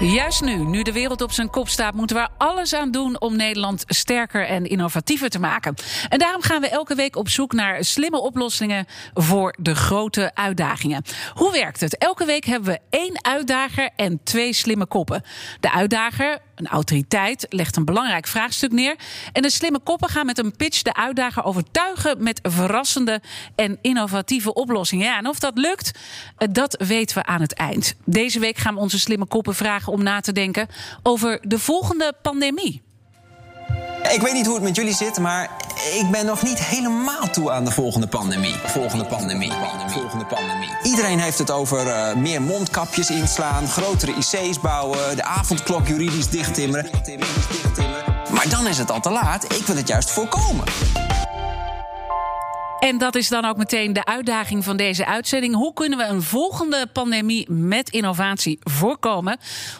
Juist nu, nu de wereld op zijn kop staat, moeten we alles aan doen om Nederland sterker en innovatiever te maken. En daarom gaan we elke week op zoek naar slimme oplossingen voor de grote uitdagingen. Hoe werkt het? Elke week hebben we één uitdager en twee slimme koppen. De uitdager, een autoriteit, legt een belangrijk vraagstuk neer. En de slimme koppen gaan met een pitch de uitdager overtuigen met verrassende en innovatieve oplossingen. Ja, en of dat lukt, dat weten we aan het eind. Deze week gaan we onze slimme koppen vragen om na te denken over de volgende pandemie. Ik weet niet hoe het met jullie zit, maar ik ben nog niet helemaal toe aan de volgende pandemie. Volgende pandemie. Volgende pandemie. Iedereen heeft het over uh, meer mondkapjes inslaan, grotere IC's bouwen, de avondklok juridisch dichttimmeren. Maar dan is het al te laat. Ik wil het juist voorkomen. En dat is dan ook meteen de uitdaging van deze uitzending. Hoe kunnen we een volgende pandemie met innovatie voorkomen?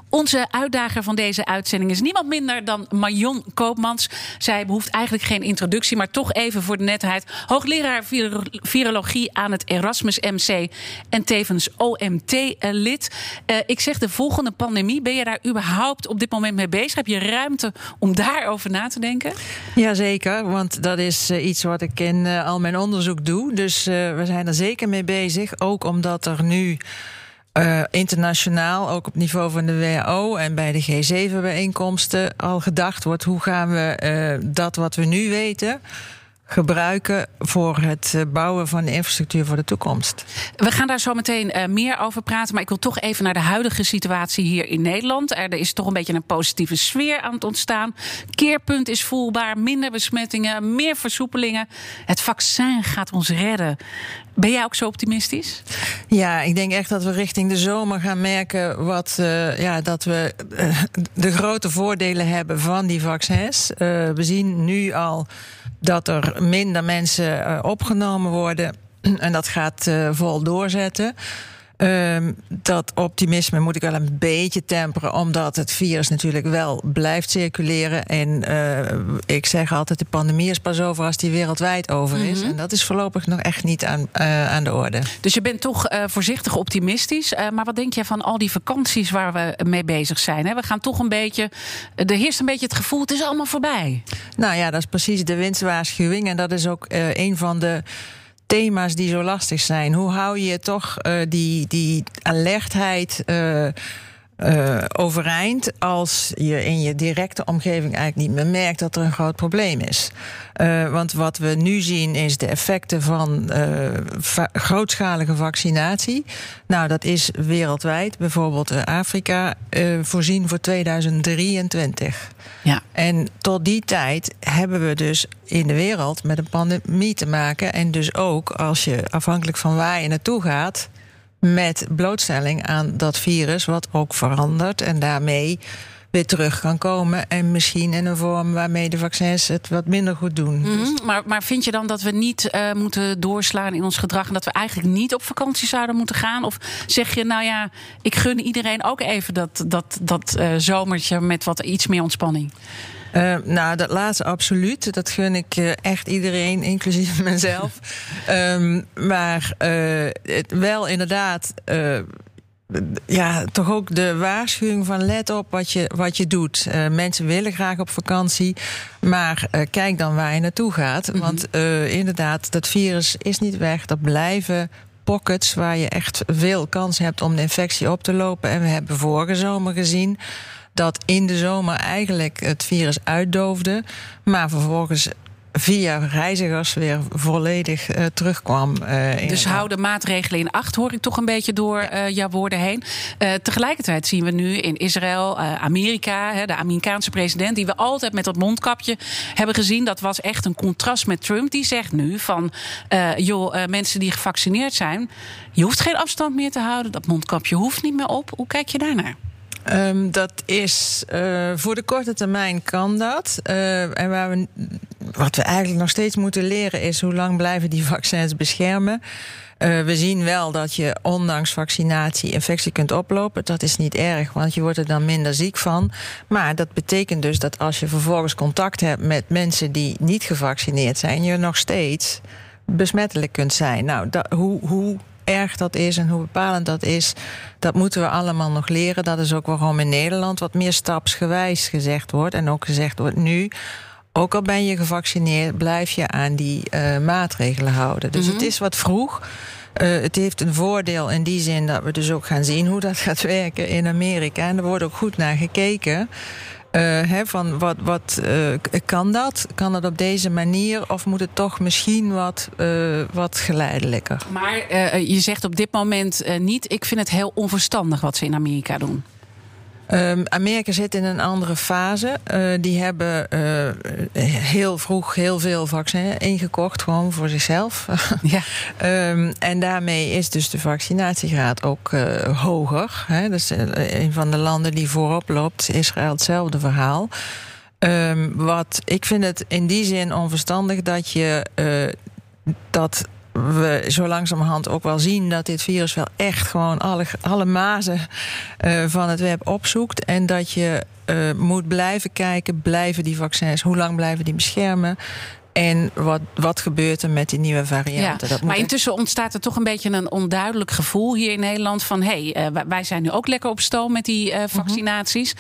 Onze uitdager van deze uitzending is niemand minder dan Marion Koopmans. Zij behoeft eigenlijk geen introductie, maar toch even voor de netheid. Hoogleraar virologie aan het Erasmus MC en tevens OMT-lid. Uh, ik zeg de volgende pandemie. Ben je daar überhaupt op dit moment mee bezig? Heb je ruimte om daarover na te denken? Jazeker, want dat is uh, iets wat ik in uh, al mijn onderzoek doe. Dus we zijn er zeker mee bezig. Ook omdat er nu. Uh, internationaal, ook op niveau van de WHO en bij de G7-bijeenkomsten, al gedacht wordt: hoe gaan we uh, dat wat we nu weten gebruiken voor het bouwen van infrastructuur voor de toekomst. We gaan daar zo meteen uh, meer over praten. Maar ik wil toch even naar de huidige situatie hier in Nederland. Er is toch een beetje een positieve sfeer aan het ontstaan. Keerpunt is voelbaar. Minder besmettingen, meer versoepelingen. Het vaccin gaat ons redden. Ben jij ook zo optimistisch? Ja, ik denk echt dat we richting de zomer gaan merken wat, uh, ja, dat we uh, de grote voordelen hebben van die vaccins. Uh, we zien nu al dat er minder mensen opgenomen worden. En dat gaat vol doorzetten. Um, dat optimisme moet ik wel een beetje temperen, omdat het virus natuurlijk wel blijft circuleren. En uh, ik zeg altijd: de pandemie is pas over als die wereldwijd over is. Mm -hmm. En dat is voorlopig nog echt niet aan, uh, aan de orde. Dus je bent toch uh, voorzichtig optimistisch. maar wat denk je van al die vakanties waar we mee bezig zijn? Hè? We gaan toch een beetje. Er heerst een beetje het gevoel: het is allemaal voorbij. Nou ja, dat is precies de winstwaarschuwing. En dat is ook een van de thema's die zo lastig zijn. Hoe hou je toch uh, die, die alertheid uh, uh, overeind als je in je directe omgeving eigenlijk niet meer merkt dat er een groot probleem is? Uh, want wat we nu zien is de effecten van uh, va grootschalige vaccinatie. Nou, dat is wereldwijd, bijvoorbeeld Afrika, voorzien voor 2023. Ja. En tot die tijd hebben we dus in de wereld met een pandemie te maken. En dus ook als je afhankelijk van waar je naartoe gaat, met blootstelling aan dat virus, wat ook verandert en daarmee weer terug kan komen. En misschien in een vorm waarmee de vaccins het wat minder goed doen. -hmm. maar, maar vind je dan dat we niet uh, moeten doorslaan in ons gedrag en dat we eigenlijk niet op vakantie zouden moeten gaan? Of zeg je, nou ja, ik gun iedereen ook even dat, dat, dat uh, zomertje met wat iets meer ontspanning? Uh, nou, dat laatste absoluut. Dat gun ik uh, echt iedereen, inclusief mezelf. um, maar uh, het, wel inderdaad. ja, toch ook de waarschuwing van let op wat je, wat je doet. mensen willen graag op vakantie, maar kijk dan waar je naartoe gaat. Mm -hmm. Want inderdaad, dat virus is niet weg. Dat blijven pockets waar je echt veel kans hebt om de infectie op te lopen. En we hebben vorige zomer gezien dat in de zomer eigenlijk het virus uitdoofde, maar vervolgens via reizigers weer volledig uh, terugkwam. Uh, dus hou de maatregelen in acht, hoor ik toch een beetje door uh, jouw woorden heen. tegelijkertijd zien we nu in Israël, Amerika, de Amerikaanse president, die we altijd met dat mondkapje hebben gezien. Dat was echt een contrast met Trump. Die zegt nu van, joh, mensen die gevaccineerd zijn, je hoeft geen afstand meer te houden. Dat mondkapje hoeft niet meer op. Hoe kijk je daarnaar? Um, dat is uh, voor de korte termijn kan dat. Uh, en waar we wat we eigenlijk nog steeds moeten leren is hoe lang blijven die vaccins beschermen. Uh, we zien wel dat je ondanks vaccinatie infectie kunt oplopen. Dat is niet erg, want je wordt er dan minder ziek van. Maar dat betekent dus dat als je vervolgens contact hebt met mensen die niet gevaccineerd zijn, je nog steeds besmettelijk kunt zijn. Nou, dat, hoe, hoe erg dat is en hoe bepalend dat is, dat moeten we allemaal nog leren. Dat is ook waarom in Nederland wat meer stapsgewijs gezegd wordt. En ook gezegd wordt nu. Ook al ben je gevaccineerd, blijf je aan die uh, maatregelen houden. Dus het mhm. is wat vroeg. Uh, het heeft een voordeel in die zin dat we dus ook gaan zien hoe dat gaat werken in Amerika. En er wordt ook goed naar gekeken. Uh, van wat, wat uh, kan dat? Kan dat op deze manier? Of moet het toch misschien wat, uh, wat geleidelijker? Maar je zegt op dit moment niet. Ik vind het heel onverstandig wat ze in Amerika doen. Um, Amerika zit in een andere fase. Uh, die hebben uh, heel vroeg heel veel vaccins ingekocht, gewoon voor zichzelf. ja. um, en daarmee is dus de vaccinatiegraad ook uh, hoger. Hè. Dus een van de landen die voorop loopt, Israël hetzelfde verhaal. Um, wat ik vind het in die zin onverstandig dat je dat we zo langzamerhand ook wel zien dat dit virus wel echt gewoon alle, alle mazen uh, van het web opzoekt. En dat je uh, moet blijven kijken, blijven die vaccins, hoe lang blijven die beschermen? En wat, wat gebeurt er met die nieuwe varianten? Ja, maar intussen ontstaat er toch een beetje een onduidelijk gevoel hier in Nederland van hé, hey, uh, wij zijn nu ook lekker op stoom met die uh, vaccinaties.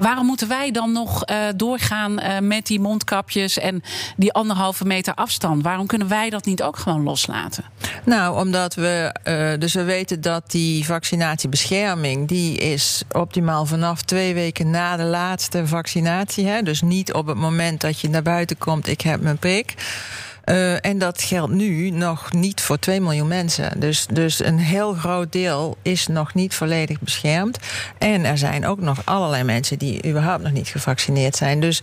Waarom moeten wij dan nog uh, doorgaan met die mondkapjes en die anderhalve meter afstand? Waarom kunnen wij dat niet ook gewoon loslaten? Nou, omdat we dus we weten dat die vaccinatiebescherming die is optimaal vanaf twee weken na de laatste vaccinatie. Hè? Dus niet op het moment dat je naar buiten komt, ik heb mijn uh, en dat geldt nu nog niet voor 2 miljoen mensen. Dus, dus een heel groot deel is nog niet volledig beschermd. En er zijn ook nog allerlei mensen die überhaupt nog niet gevaccineerd zijn. Dus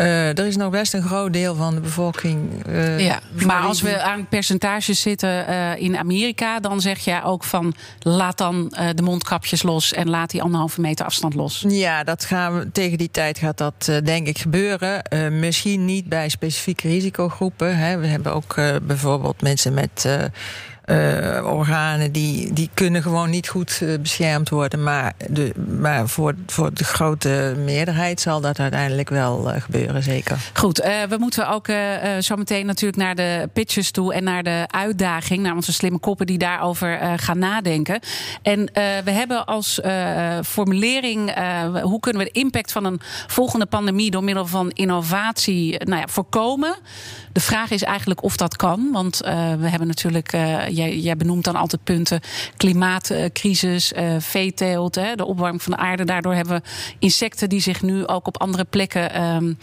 uh, er is nog best een groot deel van de bevolking. Uh, ja, maar als we aan percentages zitten uh, in Amerika, dan zeg je ook van laat dan de mondkapjes los en laat die anderhalve meter afstand los. Ja, dat gaan we, tegen die tijd gaat dat denk ik gebeuren. misschien niet bij specifieke risicogroepen. Hè. We hebben ook bijvoorbeeld mensen met uh, organen die, die kunnen gewoon niet goed uh, beschermd worden. Maar, de, maar voor, voor de grote meerderheid zal dat uiteindelijk wel uh, gebeuren, zeker. Goed, we moeten ook zo meteen natuurlijk naar de pitches toe en naar de uitdaging, naar onze slimme koppen die daarover gaan nadenken. En we hebben als formulering hoe kunnen we de impact van een volgende pandemie door middel van innovatie nou ja, voorkomen. De vraag is eigenlijk of dat kan. Want we hebben natuurlijk, jij, benoemt dan altijd punten: klimaatcrisis, uh, veeteelt, hè, de opwarming van de aarde. Daardoor hebben we insecten die zich nu ook op andere plekken um,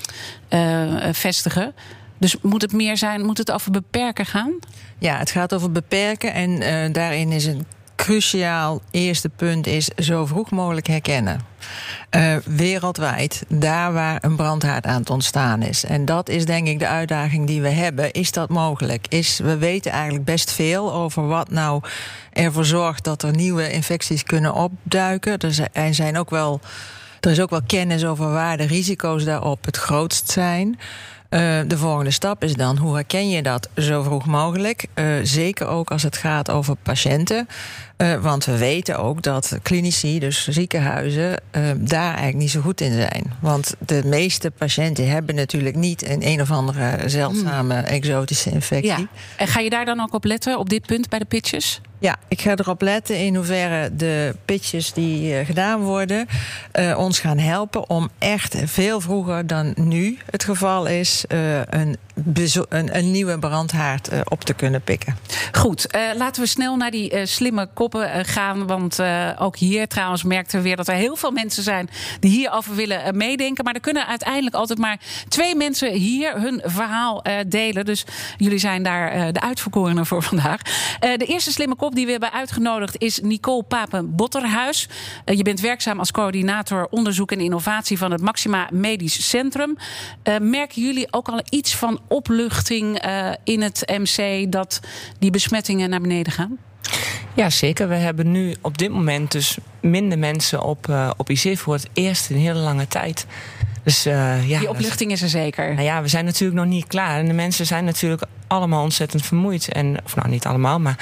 vestigen. Dus moet het meer zijn, moet het over beperken gaan? Ja, het gaat over beperken. En daarin is een cruciaal eerste punt is zo vroeg mogelijk herkennen. Uh, wereldwijd, daar waar een brandhaard aan het ontstaan is. En dat is denk ik de uitdaging die we hebben. Is dat mogelijk? Is, we weten eigenlijk best veel over wat nou ervoor zorgt dat er nieuwe infecties kunnen opduiken. Er zijn ook wel, er is ook wel kennis over waar de risico's daarop het grootst zijn. Uh, de volgende stap is dan hoe herken je dat zo vroeg mogelijk? Uh, zeker ook als het gaat over patiënten. Uh, want we weten ook dat klinici, dus ziekenhuizen, daar eigenlijk niet zo goed in zijn. Want de meeste patiënten hebben natuurlijk niet een een of andere zeldzame hmm. exotische infectie. Ja. En ga je daar dan ook op letten, op dit punt bij de pitches? Ja, ik ga erop letten in hoeverre de pitches die gedaan worden ons gaan helpen om echt veel vroeger dan nu het geval is een een, een, nieuwe brandhaard uh, op te kunnen pikken. Goed, uh, laten we snel naar die uh, slimme koppen gaan. Want ook hier trouwens merkten we weer dat er heel veel mensen zijn die hierover willen meedenken. Maar er kunnen uiteindelijk altijd maar twee mensen hier hun verhaal delen. Dus jullie zijn daar de uitverkorenen voor vandaag. de eerste slimme kop die we hebben uitgenodigd is Nicole Papen-Botterhuis. je bent werkzaam als coördinator onderzoek en innovatie van het Maxima Medisch Centrum. merken jullie ook al iets van opluchting uh, in het MC dat die besmettingen naar beneden gaan? Ja, zeker. We hebben nu op dit moment dus minder mensen op, uh, op IC voor het eerst in een hele lange tijd. Dus, uh, ja, Die opluchting is er zeker. Nou ja, we zijn natuurlijk nog niet klaar. En de mensen zijn natuurlijk allemaal ontzettend vermoeid. En, of nou, niet allemaal, maar...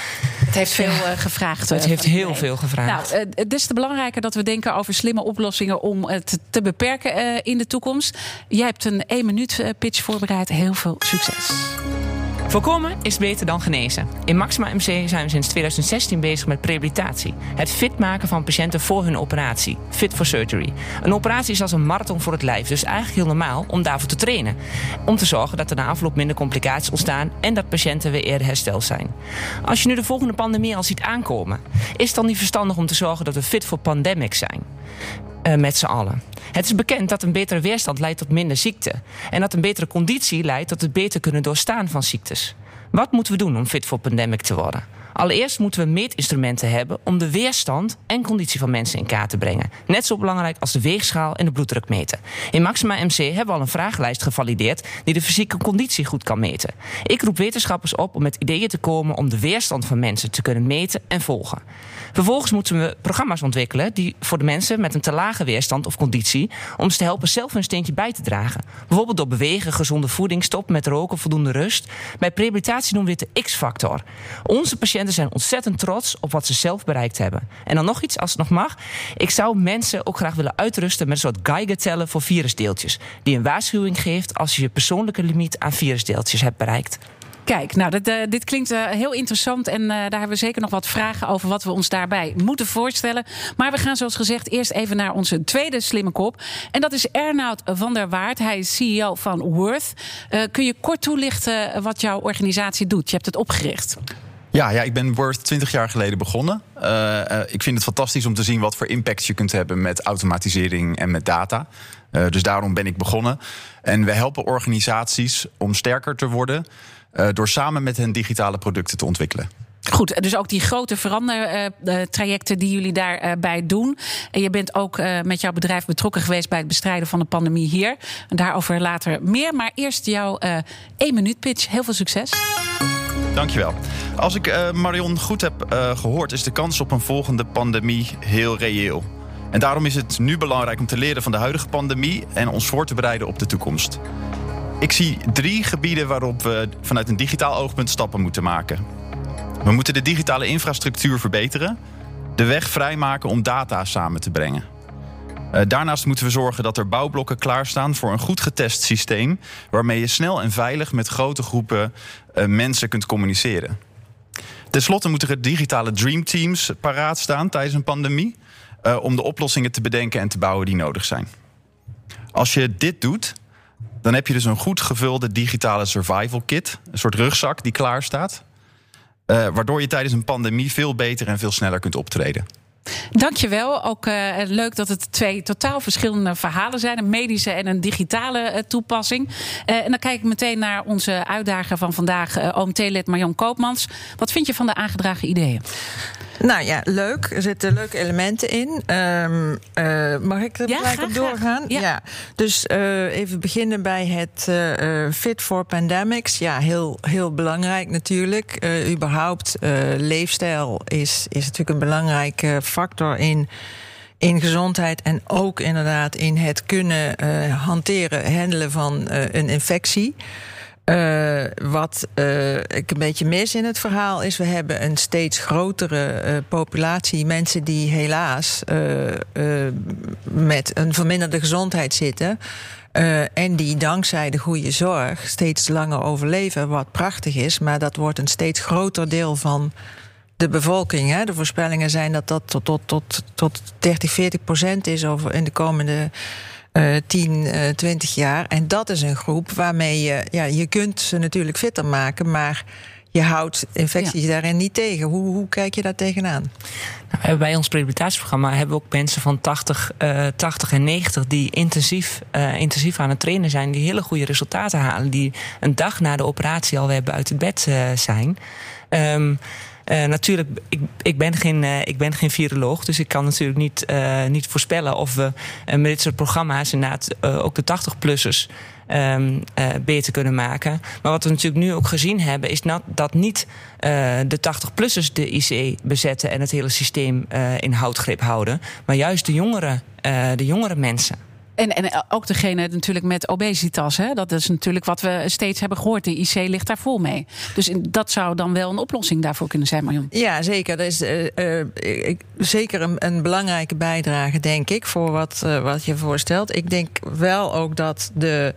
Het heeft veel uh, gevraagd. Het heeft heel veel gevraagd. Nou, het is te belangrijker dat we denken over slimme oplossingen... om het te beperken in de toekomst. Jij hebt een één minuut pitch voorbereid. Heel veel succes. Voorkomen is beter dan genezen. In Maxima MC zijn we sinds 2016 bezig met rehabilitatie. Het fit maken van patiënten voor hun operatie. Fit for surgery. Een operatie is als een marathon voor het lijf, dus eigenlijk heel normaal om daarvoor te trainen. Om te zorgen dat er na afloop minder complicaties ontstaan en dat patiënten weer eerder hersteld zijn. Als je nu de volgende pandemie al ziet aankomen, is het dan niet verstandig om te zorgen dat we fit voor pandemic zijn? Uh, met z'n allen. Het is bekend dat een betere weerstand leidt tot minder ziekte. En dat een betere conditie leidt tot het beter kunnen doorstaan van ziektes. Wat moeten we doen om fit voor pandemic te worden? Allereerst moeten we meetinstrumenten hebben om de weerstand en conditie van mensen in kaart te brengen. Net zo belangrijk als de weegschaal en de bloeddruk meten. In Maxima MC hebben we al een vragenlijst gevalideerd die de fysieke conditie goed kan meten. Ik roep wetenschappers op om met ideeën te komen om de weerstand van mensen te kunnen meten en volgen. Vervolgens moeten we programma's ontwikkelen die voor de mensen met een te lage weerstand of conditie om ze te helpen zelf hun steentje bij te dragen. Bijvoorbeeld door bewegen, gezonde voeding, stoppen met roken, voldoende rust. Bij rehabilitatie noemen we dit de X-factor. Onze patiënten zijn ontzettend trots op wat ze zelf bereikt hebben. En dan nog iets, als het nog mag. Ik zou mensen ook graag willen uitrusten met een soort Geiger-teller voor virusdeeltjes. Die een waarschuwing geeft als je je persoonlijke limiet aan virusdeeltjes hebt bereikt. Kijk, nou, dit, uh, dit klinkt uh, heel interessant. En uh, daar hebben we zeker nog wat vragen over wat we ons daarbij moeten voorstellen. Maar we gaan zoals gezegd eerst even naar onze tweede slimme kop. En dat is Ernoud van der Waard. Hij is CEO van Worth. kun je kort toelichten wat jouw organisatie doet? Je hebt het opgericht. Ja, ja, ik ben Worth 20 jaar geleden begonnen. ik vind het fantastisch om te zien wat voor impact je kunt hebben met automatisering en met data. dus daarom ben ik begonnen. En we helpen organisaties om sterker te worden. Door samen met hen digitale producten te ontwikkelen. Goed, dus ook die grote verandertrajecten die jullie daarbij doen. En je bent ook met jouw bedrijf betrokken geweest bij het bestrijden van de pandemie hier. Daarover later meer. Maar eerst jouw één minuut pitch. Heel veel succes. Dankjewel. Als ik uh, Marion goed heb uh, gehoord, is de kans op een volgende pandemie heel reëel. En daarom is het nu belangrijk om te leren van de huidige pandemie en ons voor te bereiden op de toekomst. Ik zie drie gebieden waarop we vanuit een digitaal oogpunt stappen moeten maken. We moeten de digitale infrastructuur verbeteren, de weg vrijmaken om data samen te brengen. Uh, daarnaast moeten we zorgen dat er bouwblokken klaarstaan voor een goed getest systeem, waarmee je snel en veilig met grote groepen mensen kunt communiceren. Ten slotte moeten er digitale dreamteams paraat staan tijdens een pandemie, uh, om de oplossingen te bedenken en te bouwen die nodig zijn. Als je dit doet, dan heb je dus een goed gevulde digitale survival kit. Een soort rugzak die klaar staat. Uh, waardoor je tijdens een pandemie veel beter en veel sneller kunt optreden. Dankjewel. Ook uh, leuk dat het twee totaal verschillende verhalen zijn. Een medische en een digitale uh, toepassing. Uh, en dan kijk ik meteen naar onze uitdager van vandaag, OMT-lid Marion Koopmans. Wat vind je van de aangedragen ideeën? Nou ja, leuk. Er zitten leuke elementen in. Um, uh, mag ik er ja, gelijk graag, op doorgaan? Ja. ja. Dus uh, even beginnen bij het uh, Fit for Pandemics. Ja, heel, heel belangrijk natuurlijk. überhaupt, leefstijl is, is natuurlijk een belangrijke factor in in gezondheid en ook inderdaad in het kunnen uh, hanteren, handelen van uh, een infectie. Uh, wat uh, ik een beetje mis in het verhaal is, we hebben een steeds grotere uh, populatie mensen die helaas met een verminderde gezondheid zitten. en die dankzij de goede zorg steeds langer overleven, wat prachtig is, maar dat wordt een steeds groter deel van de bevolking. Hè. De voorspellingen zijn dat dat tot, tot, tot, tot 30, 40 procent is over in de komende uh, 10, uh, 20 jaar. En dat is een groep waarmee je, ja, je kunt ze natuurlijk fitter maken, maar je houdt infecties ja. daarin niet tegen. Hoe, hoe kijk je daar tegenaan? Nou, bij ons rehabilitatieprogramma hebben we ook mensen van 80, uh, 80 en 90 die intensief, uh, intensief aan het trainen zijn, die hele goede resultaten halen, die een dag na de operatie alweer buiten het bed uh, zijn. Um, Uh, natuurlijk, ik, ik, ben geen, uh, ik ben geen viroloog, dus ik kan natuurlijk niet, uh, niet voorspellen of we met dit soort programma's inderdaad ook de 80-plussers ehm, eh, beter kunnen maken. Maar wat we natuurlijk nu ook gezien hebben, is dat, dat niet eh, de 80-plussers de IC bezetten en het hele systeem eh, in houtgrip houden, maar juist de jongere, eh, de jongere mensen. En, en ook degene natuurlijk met obesitas. Hè? Dat is natuurlijk wat we steeds hebben gehoord. De IC ligt daar vol mee. Dus dat zou dan wel een oplossing daarvoor kunnen zijn, Marion. Ja, zeker. Dat is eh, eh, zeker een, een belangrijke bijdrage, denk ik, voor wat, eh, wat je voorstelt. Ik denk wel ook dat de,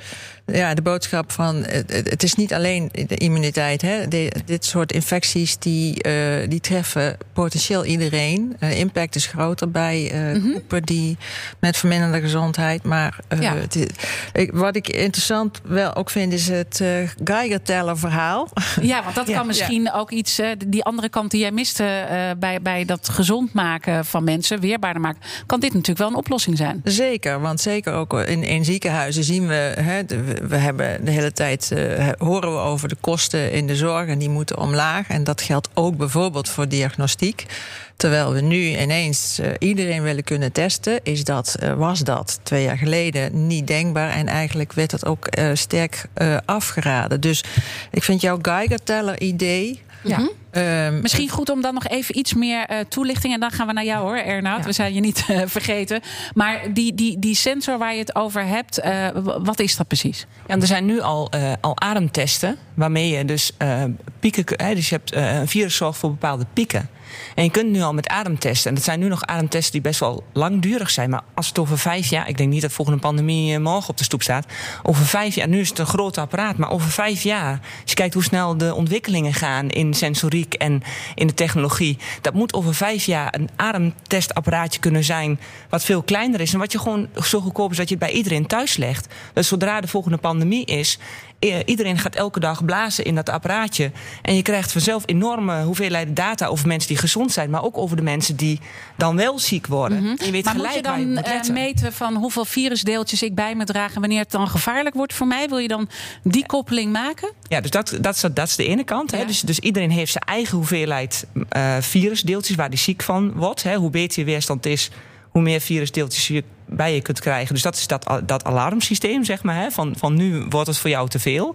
ja, de boodschap van het, is niet alleen de immuniteit. Hè. De- dit soort infecties die, eh, die treffen potentieel iedereen. Uh, impact is groter bij eh, groepen die met verminderde gezondheid. Maar eh, Ja. het- ik, wat ik interessant wel ook vind, is het eh Geiger-teller verhaal. Ja, want dat Ja. kan misschien ook iets, eh, die andere kant die jij miste eh, bij, bij dat gezond maken van mensen, weerbaarder maken, kan dit natuurlijk wel een oplossing zijn. Zeker, want zeker ook in, in ziekenhuizen zien we, hè, de- we- hebben de hele tijd eh, horen we over de kosten in de zorg en die moeten omlaag. En dat geldt ook bijvoorbeeld voor diagnostiek. Terwijl we nu ineens eh, iedereen willen kunnen testen, is dat, eh, was dat twee jaar geleden niet denkbaar. En eigenlijk werd dat ook sterk afgeraden. Dus ik vind jouw Geiger-teller-idee. Ja. Ehm, Misschien goed om dan nog even iets meer eh, toelichting. En dan gaan we naar jou hoor, Ernoud. We zijn je niet eh, vergeten. Maar die, die, die sensor waar je het over hebt, eh, wat is dat precies? Ja, er zijn nu al, eh, al ademtesten waarmee je dus eh, pieken. dus je hebt eh, een virus zorgt voor bepaalde pieken. En je kunt nu al met ademtesten. En dat zijn nu nog ademtesten die best wel langdurig zijn. Maar als het over vijf jaar. Ik denk niet dat volgende pandemie morgen op de stoep staat. Over vijf jaar. Nu is het een groot apparaat. Maar over vijf jaar. Als je kijkt hoe snel de ontwikkelingen gaan in sensoriek en in de technologie. Dat moet over vijf jaar een ademtestapparaatje kunnen zijn. Wat veel kleiner is. En wat je gewoon zo goedkoop is dat je het bij iedereen thuis legt. Dus zodra de volgende pandemie is. Eh, Iedereen gaat elke dag blazen in dat apparaatje. En je krijgt vanzelf enorme hoeveelheden data over mensen die gezond zijn. Maar ook over de mensen die dan wel ziek worden. En je weet. Maar moet je waar je dan moet eh, meten van hoeveel virusdeeltjes ik bij me draag en wanneer het dan gevaarlijk wordt voor mij? Wil je dan die koppeling maken? Ja, dus dat, dat, is, dat is de ene kant. Hè. Dus, dus iedereen heeft zijn eigen hoeveelheid eh, virusdeeltjes waar die ziek van wordt. Hè. Hoe beter je weerstand is, hoe meer virusdeeltjes je bij je kunt krijgen. Dus dat is dat, dat alarmsysteem, zeg maar. Hè. Van, van nu wordt het voor jou te veel.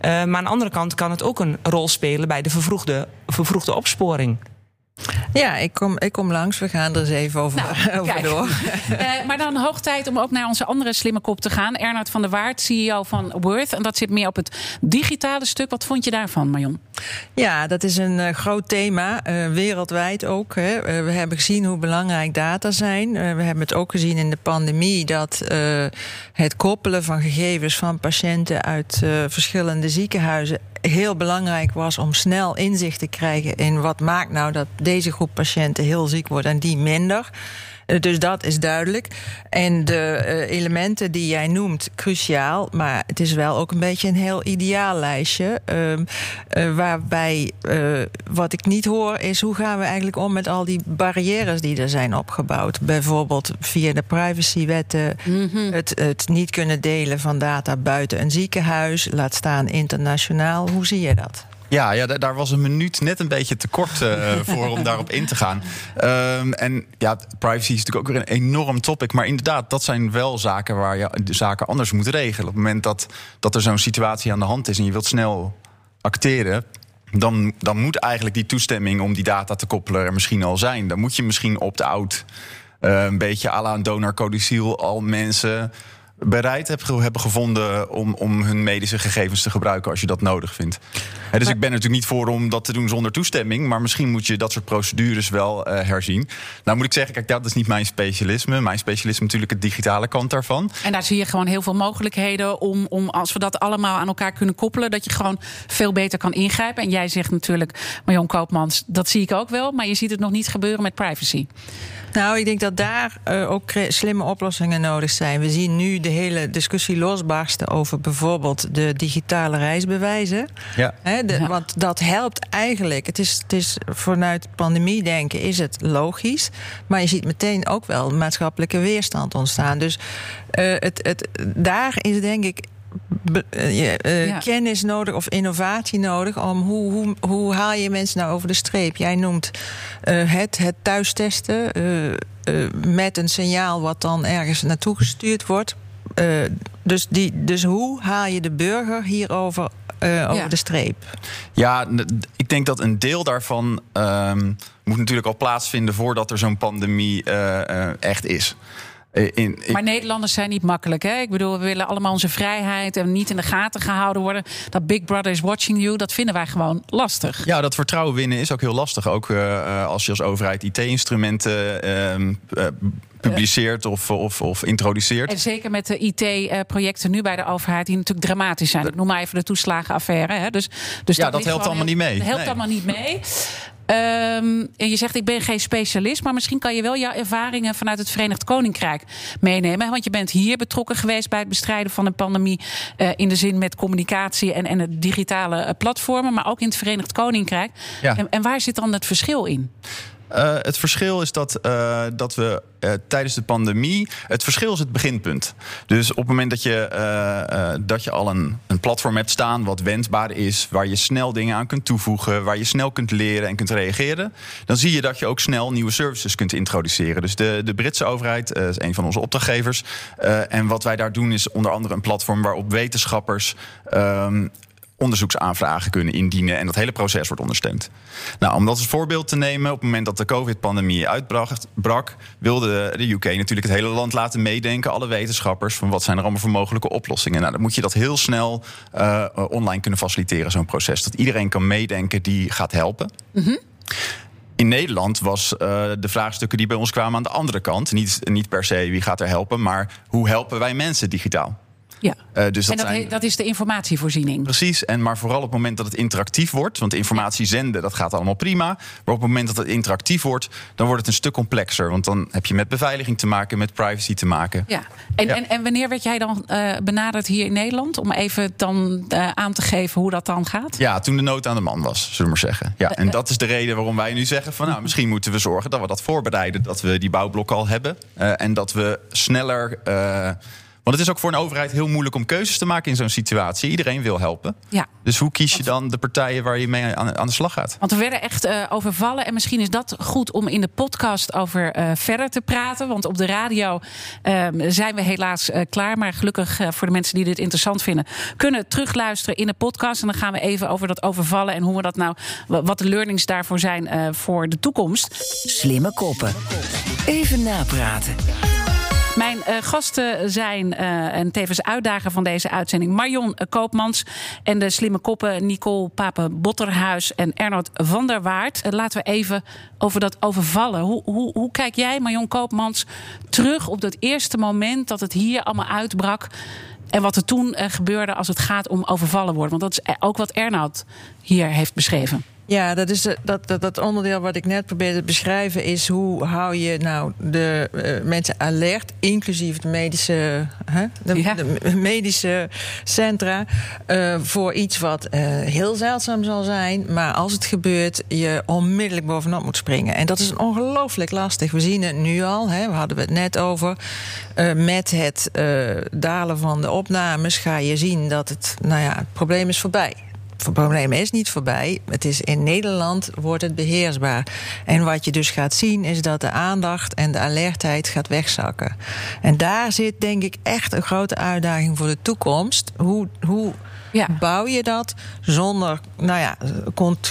Eh, maar aan de andere kant kan het ook een rol spelen bij de vervroegde, vervroegde opsporing. Ja, ik kom, ik kom langs. We gaan er eens even over, over kijk. door. Eh, maar dan hoog tijd om ook naar onze andere slimme kop te gaan. Ernoud van der Waard, CEO van Worth. En dat zit meer op het digitale stuk. Wat vond je daarvan, Marion? Ja, dat is een eh, groot thema, eh, wereldwijd ook. Hè. We hebben gezien hoe belangrijk data zijn. We hebben het ook gezien in de pandemie dat het koppelen van gegevens van patiënten uit verschillende ziekenhuizen heel belangrijk was om snel inzicht te krijgen in wat maakt nou dat deze groep patiënten heel ziek wordt en die minder. Eh, Dus dat is duidelijk. En de eh, elementen die jij noemt, cruciaal. Maar het is wel ook een beetje een heel ideaal lijstje. ehm, eh, waarbij wat ik niet hoor is hoe gaan we eigenlijk om met al die barrières die er zijn opgebouwd. Bijvoorbeeld via de privacywetten. het, het niet kunnen delen van data buiten een ziekenhuis. Laat staan internationaal. Hoe zie je dat? Ja, ja, da- daar was een minuut net een beetje te kort eh, voor om daarop in te gaan. Ehm, en ja, privacy is natuurlijk ook weer een enorm topic. Maar inderdaad, dat zijn wel zaken waar je de zaken anders moet regelen. Op het moment dat, dat er zo'n situatie aan de hand is en je wilt snel acteren. Dan, dan moet eigenlijk die toestemming om die data te koppelen er misschien al zijn. Dan moet je misschien opt-out. eh, een beetje à la een donorcodiciel al mensen bereid heb, hebben gevonden om, om hun medische gegevens te gebruiken als je dat nodig vindt. Dus ik ben er natuurlijk niet voor om dat te doen zonder toestemming, maar misschien moet je dat soort procedures wel eh, herzien. Nou moet ik zeggen, kijk, dat is niet mijn specialisme. Mijn specialisme is natuurlijk het digitale kant daarvan. En daar zie je gewoon heel veel mogelijkheden om, om als we dat allemaal aan elkaar kunnen koppelen, dat je gewoon veel beter kan ingrijpen. En jij zegt natuurlijk, Marion Koopmans, dat zie ik ook wel, maar je ziet het nog niet gebeuren met privacy. Nou, ik denk dat daar eh, ook slimme oplossingen nodig zijn. We zien nu de hele discussie losbarsten over bijvoorbeeld de digitale reisbewijzen. Ja. Hè, de- Ja. Want dat helpt eigenlijk. Het is, het is vanuit pandemie denken is het logisch. Maar je ziet meteen ook wel maatschappelijke weerstand ontstaan. Dus eh, het, het, daar is denk ik be- eh, eh, Ja. kennis nodig of innovatie nodig om hoe, hoe, hoe haal je mensen nou over de streep? Jij noemt eh, het, het thuistesten met een signaal wat dan ergens naartoe gestuurd wordt. Eh, Dus, die, dus hoe haal je de burger hierover uh, over Ja. de streep? Ja, ik denk dat een deel daarvan ehm, moet natuurlijk al plaatsvinden voordat er zo'n pandemie eh, eh, echt is. Eh, In, Maar Nederlanders zijn niet makkelijk. Hè? Ik bedoel, we willen allemaal onze vrijheid en niet in de gaten gehouden worden. Dat Big Brother is watching you, dat vinden wij gewoon lastig. Ja, dat vertrouwen winnen is ook heel lastig. Ook eh, eh, als je als overheid IT-instrumenten ehm, eh, publiceert of, of, of introduceert. En zeker met de IT-projecten nu bij de overheid, die natuurlijk dramatisch zijn. Ik noem maar even de toeslagenaffaire. Hè? Dus, dus Ja, dat helpt allemaal niet mee. Dat helpt Nee. allemaal niet mee. Ehm, en je zegt, ik ben geen specialist, maar misschien kan je wel jouw ervaringen vanuit het Verenigd Koninkrijk meenemen. Want je bent hier betrokken geweest bij het bestrijden van een pandemie. eh, in de zin met communicatie en, en het digitale eh, platformen, maar ook in het Verenigd Koninkrijk. Ja. En, en waar zit dan het verschil in? Eh, het verschil is dat, eh, dat we eh, tijdens de pandemie. Het verschil is het beginpunt. Dus op het moment dat je, dat je al een, een platform hebt staan. wat wendbaar is. waar je snel dingen aan kunt toevoegen. waar je snel kunt leren en kunt reageren. dan zie je dat je ook snel nieuwe services kunt introduceren. Dus de, de Britse overheid is een van onze opdrachtgevers. En wat wij daar doen is onder andere een platform waarop wetenschappers. ehm, onderzoeksaanvragen kunnen indienen en dat hele proces wordt ondersteund. Nou, om dat als voorbeeld te nemen, op het moment dat de COVID-pandemie uitbrak, brak, wilde de UK natuurlijk het hele land laten meedenken, alle wetenschappers, van wat zijn er allemaal voor mogelijke oplossingen. Nou, dan moet je dat heel snel eh, online kunnen faciliteren, zo'n proces. Dat iedereen kan meedenken die gaat helpen. In Nederland was eh, de vraagstukken die bij ons kwamen aan de andere kant. Niet, niet per se wie gaat er helpen, maar hoe helpen wij mensen digitaal? Ja. Eh, dus en dat dat, zijn... dat is de informatievoorziening. Precies, en maar vooral op het moment dat het interactief wordt. Want informatie zenden, dat gaat allemaal prima. Maar op het moment dat het interactief wordt, dan wordt het een stuk complexer. Want dan heb je met beveiliging te maken, met privacy te maken. Ja. En, Ja. En, en wanneer werd jij dan eh, benaderd hier in Nederland? Om even dan eh, aan te geven hoe dat dan gaat? Ja, toen de nood aan de man was, zullen we maar zeggen. Ja, en dat is de reden waarom wij nu zeggen van nou, misschien moeten we zorgen dat we dat voorbereiden. Dat we die bouwblokken al hebben. en dat we sneller. Want het is ook voor een overheid heel moeilijk om keuzes te maken in zo'n situatie. Iedereen wil helpen. Ja. Dus hoe kies je dan de partijen waar je mee aan, aan de slag gaat? Want we werden echt eh, overvallen. En misschien is dat goed om in de podcast over eh, verder te praten. Want op de radio ehm, zijn we helaas eh, klaar. Maar gelukkig eh, voor de mensen die dit interessant vinden, kunnen terugluisteren in de podcast. En dan gaan we even over dat overvallen en hoe we dat nou, wa- wat de learnings daarvoor zijn eh, voor de toekomst. Slimme koppen. Even napraten. Mijn eh, gasten zijn eh, en tevens uitdager van deze uitzending Marion eh, Koopmans en de slimme koppen Nicole Papen-Botterhuis en Ernst van der Waard. Laten we even over dat overvallen. Hoe, hoe, hoe kijk jij, Marion Koopmans, terug op dat eerste moment dat het hier allemaal uitbrak? En wat er toen gebeurde als het gaat om overvallen worden? Want dat is ook wat Ernst hier heeft beschreven. Ja, dat, is de- dat, dat, dat onderdeel wat ik net probeerde te beschrijven is hoe hou je nou de eh, mensen alert, inclusief de medische, hè, de, Ja. de medische centra, eh, voor iets wat eh, heel zeldzaam zal zijn, maar als het gebeurt, je onmiddellijk bovenop moet springen. En dat is ongelooflijk lastig. We zien het nu al, hè, we hadden het net over. eh, met het eh, dalen van de opnames ga je zien dat het, nou ja, het probleem is voorbij. Het probleem is niet voorbij. Het is in Nederland wordt het beheersbaar. En wat je dus gaat zien is dat de aandacht en de alertheid gaat wegzakken. En daar zit denk ik echt een grote uitdaging voor de toekomst. Hoe, hoe Ja. bouw je dat zonder nou ja,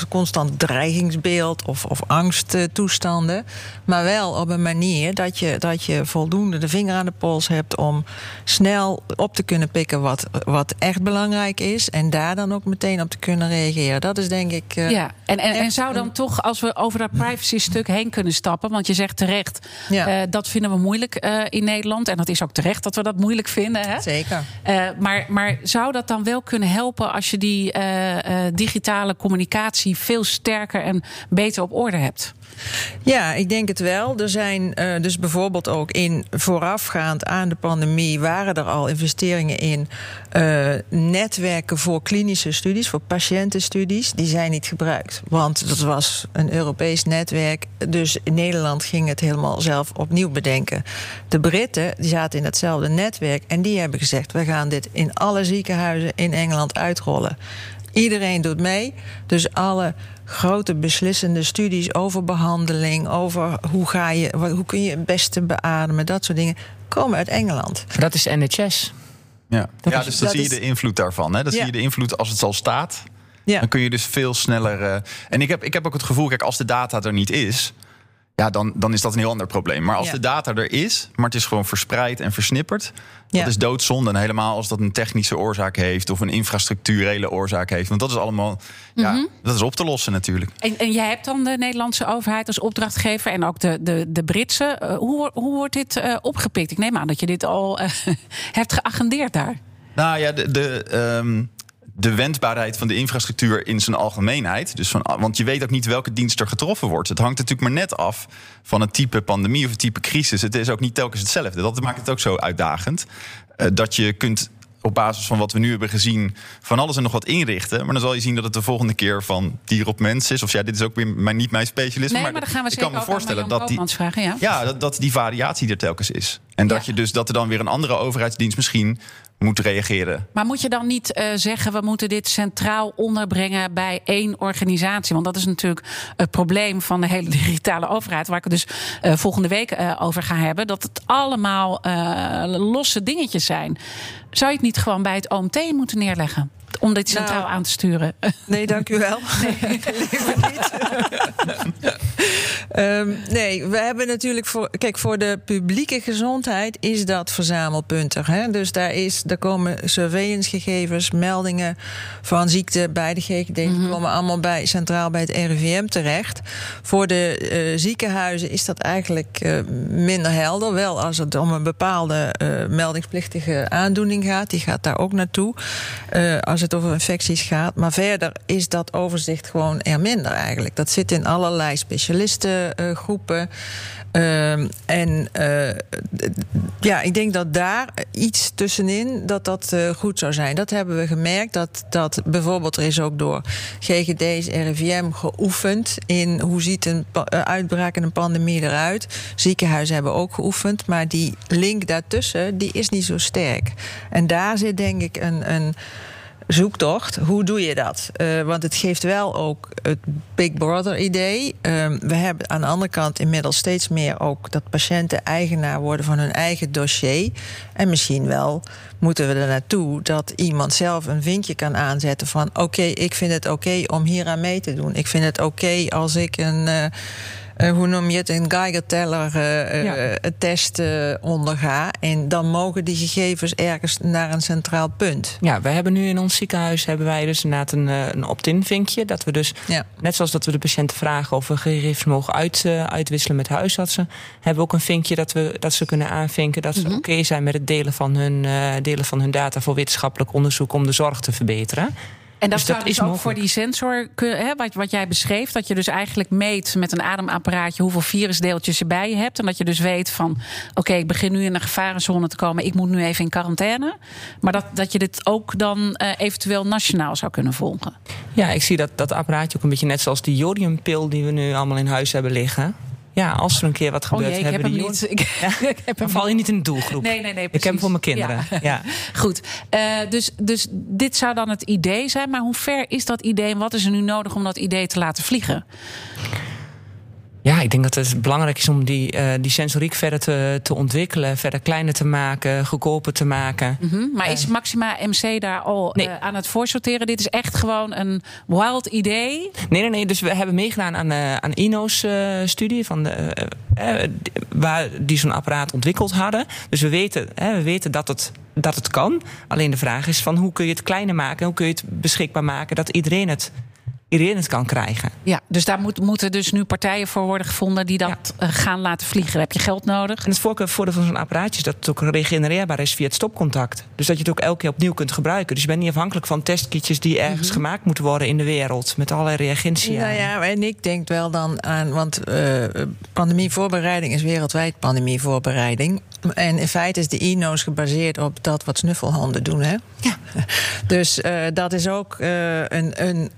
constant dreigingsbeeld of, of angsttoestanden. Maar wel op een manier dat je, dat je voldoende de vinger aan de pols hebt om snel op te kunnen pikken wat, wat echt belangrijk is. En daar dan ook meteen op te kunnen reageren. Dat is denk ik. eh, Ja, en, en, en zou dan een- toch, als we over dat privacy-stuk heen kunnen stappen, want je zegt terecht, Ja. eh, dat vinden we moeilijk eh, in Nederland. En dat is ook terecht dat we dat moeilijk vinden. Hè? Zeker. Maar, maar zou dat dan wel kunnen helpen als je die eh, eh, digitale communicatie veel sterker en beter op orde hebt? Ja, ik denk het wel. Er zijn eh, dus bijvoorbeeld ook in voorafgaand aan de pandemie waren er al investeringen in eh, netwerken voor klinische studies, voor patiëntenstudies. Die zijn niet gebruikt, want dat was een Europees netwerk. Dus in Nederland ging het helemaal zelf opnieuw bedenken. De Britten die zaten in hetzelfde netwerk en die hebben gezegd: we gaan dit in alle ziekenhuizen in Engeland uitrollen. Iedereen doet mee. Dus alle grote beslissende studies over behandeling, over hoe, ga je, hoe kun je het beste beademen, dat soort dingen, komen uit Engeland. Dat is NHS. Ja, Dat ja is- dus dan dat zie je is- de invloed daarvan. Hè? Dan Ja. zie je de invloed als het al staat. Ja. Dan kun je dus veel sneller. eh, en ik heb, ik heb ook het gevoel, kijk, als de data er niet is. Ja, dan, dan is dat een heel ander probleem. Maar als Ja. de data er is, maar het is gewoon verspreid en versnipperd. Ja. Dat is doodzonde. En helemaal als dat een technische oorzaak heeft of een infrastructurele oorzaak heeft. Want dat is allemaal. Ja, dat is op te lossen natuurlijk. En, en jij hebt dan de Nederlandse overheid als opdrachtgever en ook de, de, de Britse. Eh, hoe, hoe wordt dit eh, opgepikt? Ik neem aan dat je dit al eh, hebt geagendeerd daar. Nou ja, de, de, ehm, de wendbaarheid van de infrastructuur in zijn algemeenheid. Dus van, want je weet ook niet welke dienst er getroffen wordt. Het hangt natuurlijk maar net af van het type pandemie of het type crisis. Het is ook niet telkens hetzelfde. Dat maakt het ook zo uitdagend. eh, dat je kunt op basis van wat we nu hebben gezien van alles en nog wat inrichten. Maar dan zal je zien dat het de volgende keer van dier op mens is. Of ja, dit is ook weer mijn, niet mijn specialisme. Nee, maar, dan gaan we ik kan me voorstellen dat die, vragen. Ja. ja, dat, dat die variatie er telkens is. En dat, Ja. je dus, dat er dan weer een andere overheidsdienst misschien moet reageren. Maar moet je dan niet eh, zeggen, we moeten dit centraal onderbrengen bij één organisatie? Want dat is natuurlijk het probleem van de hele digitale overheid, waar ik het dus eh, volgende week eh, over ga hebben. Dat het allemaal losse dingetjes zijn. Zou je het niet gewoon bij het OMT moeten neerleggen? Om dit centraal Nou, aan te sturen. Nee, dank u wel. Nee, liever niet. Ehm, nee, we hebben natuurlijk voor. Kijk, voor de publieke gezondheid is dat verzamelpuntig. Hè? Dus daar, is, daar komen surveillancegegevens, meldingen van ziekte bij de GGD. Die komen allemaal bij, centraal bij het RIVM terecht. Voor de eh, ziekenhuizen is dat eigenlijk eh, minder helder. Wel als het om een bepaalde eh, meldingsplichtige aandoening gaat. Die gaat daar ook naartoe. Eh, als het over infecties gaat. Maar verder is dat overzicht gewoon er minder eigenlijk. Dat zit in allerlei specialistengroepen. Ehm, en eh, ja, ik denk dat daar iets tussenin dat dat eh, goed zou zijn. Dat hebben we gemerkt. Dat, dat bijvoorbeeld er is ook door GGD's, RIVM geoefend in hoe ziet een eh, uitbraak en een pandemie eruit. Ziekenhuizen hebben ook geoefend, maar die link daartussen die is niet zo sterk. En daar zit denk ik een, een zoektocht. Hoe doe je dat? Eh, want het geeft wel ook het Big Brother idee. Ehm, we hebben aan de andere kant inmiddels steeds meer ook dat patiënten eigenaar worden van hun eigen dossier. En misschien wel moeten we er naartoe dat iemand zelf een vinkje kan aanzetten van oké, ik vind het oké om hier aan mee te doen. Ik vind het oké als ik een. eh, eh, hoe noem je het, een Geiger-teller eh, Ja. eh, test eh, onderga. En dan mogen die gegevens ergens naar een centraal punt. Ja, we hebben nu in ons ziekenhuis hebben wij dus inderdaad een, eh, een opt-in vinkje. Dat we dus, Ja. net zoals dat we de patiënten vragen of we gegevens mogen uit, eh, uitwisselen met huisartsen, hebben we ook een vinkje dat, we, dat ze kunnen aanvinken dat ze oké zijn met het delen van, hun, eh, delen van hun data voor wetenschappelijk onderzoek om de zorg te verbeteren. En dat Dus dat dus is ook mogelijk. voor die sensor, hè, wat, wat jij beschreef, dat je dus eigenlijk meet met een ademapparaatje hoeveel virusdeeltjes je bij je hebt. En dat je dus weet van, oké, ik begin nu in een gevarenzone te komen, ik moet nu even in quarantaine. Maar dat, dat je dit ook dan eh, eventueel nationaal zou kunnen volgen. Ja, ik zie dat, dat apparaatje ook een beetje net zoals die jodiumpil die we nu allemaal in huis hebben liggen. Ja, als er een keer wat Oh gebeurt, jee, ik heb hebben hem we die niet. Ik, ik heb Dan hem val je niet in de doelgroep. Nee, nee, nee. Ik heb hem precies. voor mijn kinderen. Ja. Ja. Goed. Eh, dus, dus dit zou dan het idee zijn. Maar hoe ver is dat idee en wat is er nu nodig om dat idee te laten vliegen? Ja, ik denk dat het belangrijk is om die, eh, die sensoriek verder te, te ontwikkelen, verder kleiner te maken, goedkoper te maken. Mhm. Maar is Maxima MC daar al Nee. eh, aan het voorsorteren? Dit is echt gewoon een wild idee. Nee, nee, nee. Dus we hebben meegedaan aan, eh aan Ino's eh, studie, van de, eh, eh, die- waar die zo'n apparaat ontwikkeld hadden. Dus we weten, we weten dat, het, dat het kan. Alleen de vraag is van hoe kun je het kleiner maken? Hoe kun je het beschikbaar maken dat iedereen het, iedereen het kan krijgen? Ja, dus daar moet, moeten dus nu partijen voor worden gevonden die dat eh, gaan laten vliegen. Daar heb je geld nodig. En het voordeel van zo'n apparaatje is dat het ook regenereerbaar is via het stopcontact. Dus dat je het ook elke keer opnieuw kunt gebruiken. Dus je bent niet afhankelijk van testkitjes die ergens gemaakt moeten worden in de wereld. Met allerlei reagentie. Nou ja, en ik denk wel dan aan, want eh, pandemievoorbereiding is wereldwijd pandemievoorbereiding. En in feite is de INO's gebaseerd op dat wat snuffelhonden doen. Hè? Ja. Dus eh, dat is ook eh, een, een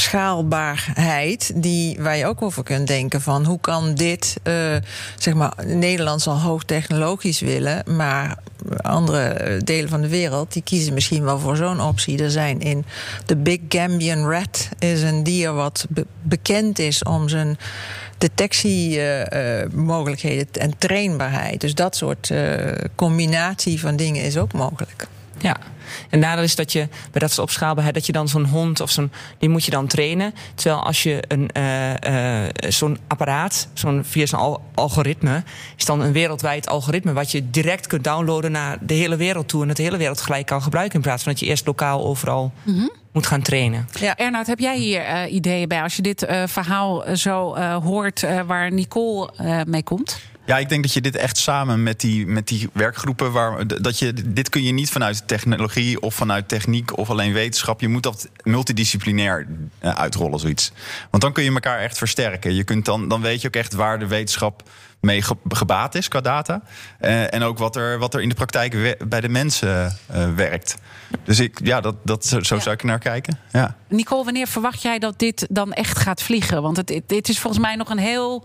schaalbaarheid die, waar je ook over kunt denken van hoe kan dit, eh, zeg maar, Nederland zal hoogtechnologisch willen, maar andere eh, delen van de wereld die kiezen misschien wel voor zo'n optie. Er zijn in de Big Gambian Rat is een dier wat be- bekend is om zijn detectiemogelijkheden en trainbaarheid. Dus dat soort eh, combinatie van dingen is ook mogelijk. Ja, en nadeel is dat je bij dat soort opschaalbaarheid, dat je dan zo'n hond of zo'n, die moet je dan trainen. Terwijl als je een, uh, uh, zo'n apparaat, zo'n, via zo'n al algoritme, is dan een wereldwijd algoritme wat je direct kunt downloaden naar de hele wereld toe en het de hele wereld gelijk kan gebruiken. In plaats van dat je eerst lokaal overal mm -hmm. moet gaan trainen. Ja. Ernoud, heb jij hier uh, ideeën bij als je dit verhaal zo hoort waar Nicole mee komt? Ja, ik denk dat je dit echt samen met die, met die werkgroepen. Waar, dat je, dit kun je niet vanuit technologie of vanuit techniek of alleen wetenschap. Je moet dat multidisciplinair uh, uitrollen, zoiets. Want dan kun je elkaar echt versterken. Je kunt dan, dan weet je ook echt waar de wetenschap mee gebaat is qua data. Uh, en ook wat er, wat er in de praktijk bij de mensen uh, werkt. Dus ik, ja, dat, dat, zo, zo ja. zou ik naar kijken. Ja. Nicole, wanneer verwacht jij dat dit dan echt gaat vliegen? Want het, dit is volgens mij nog een heel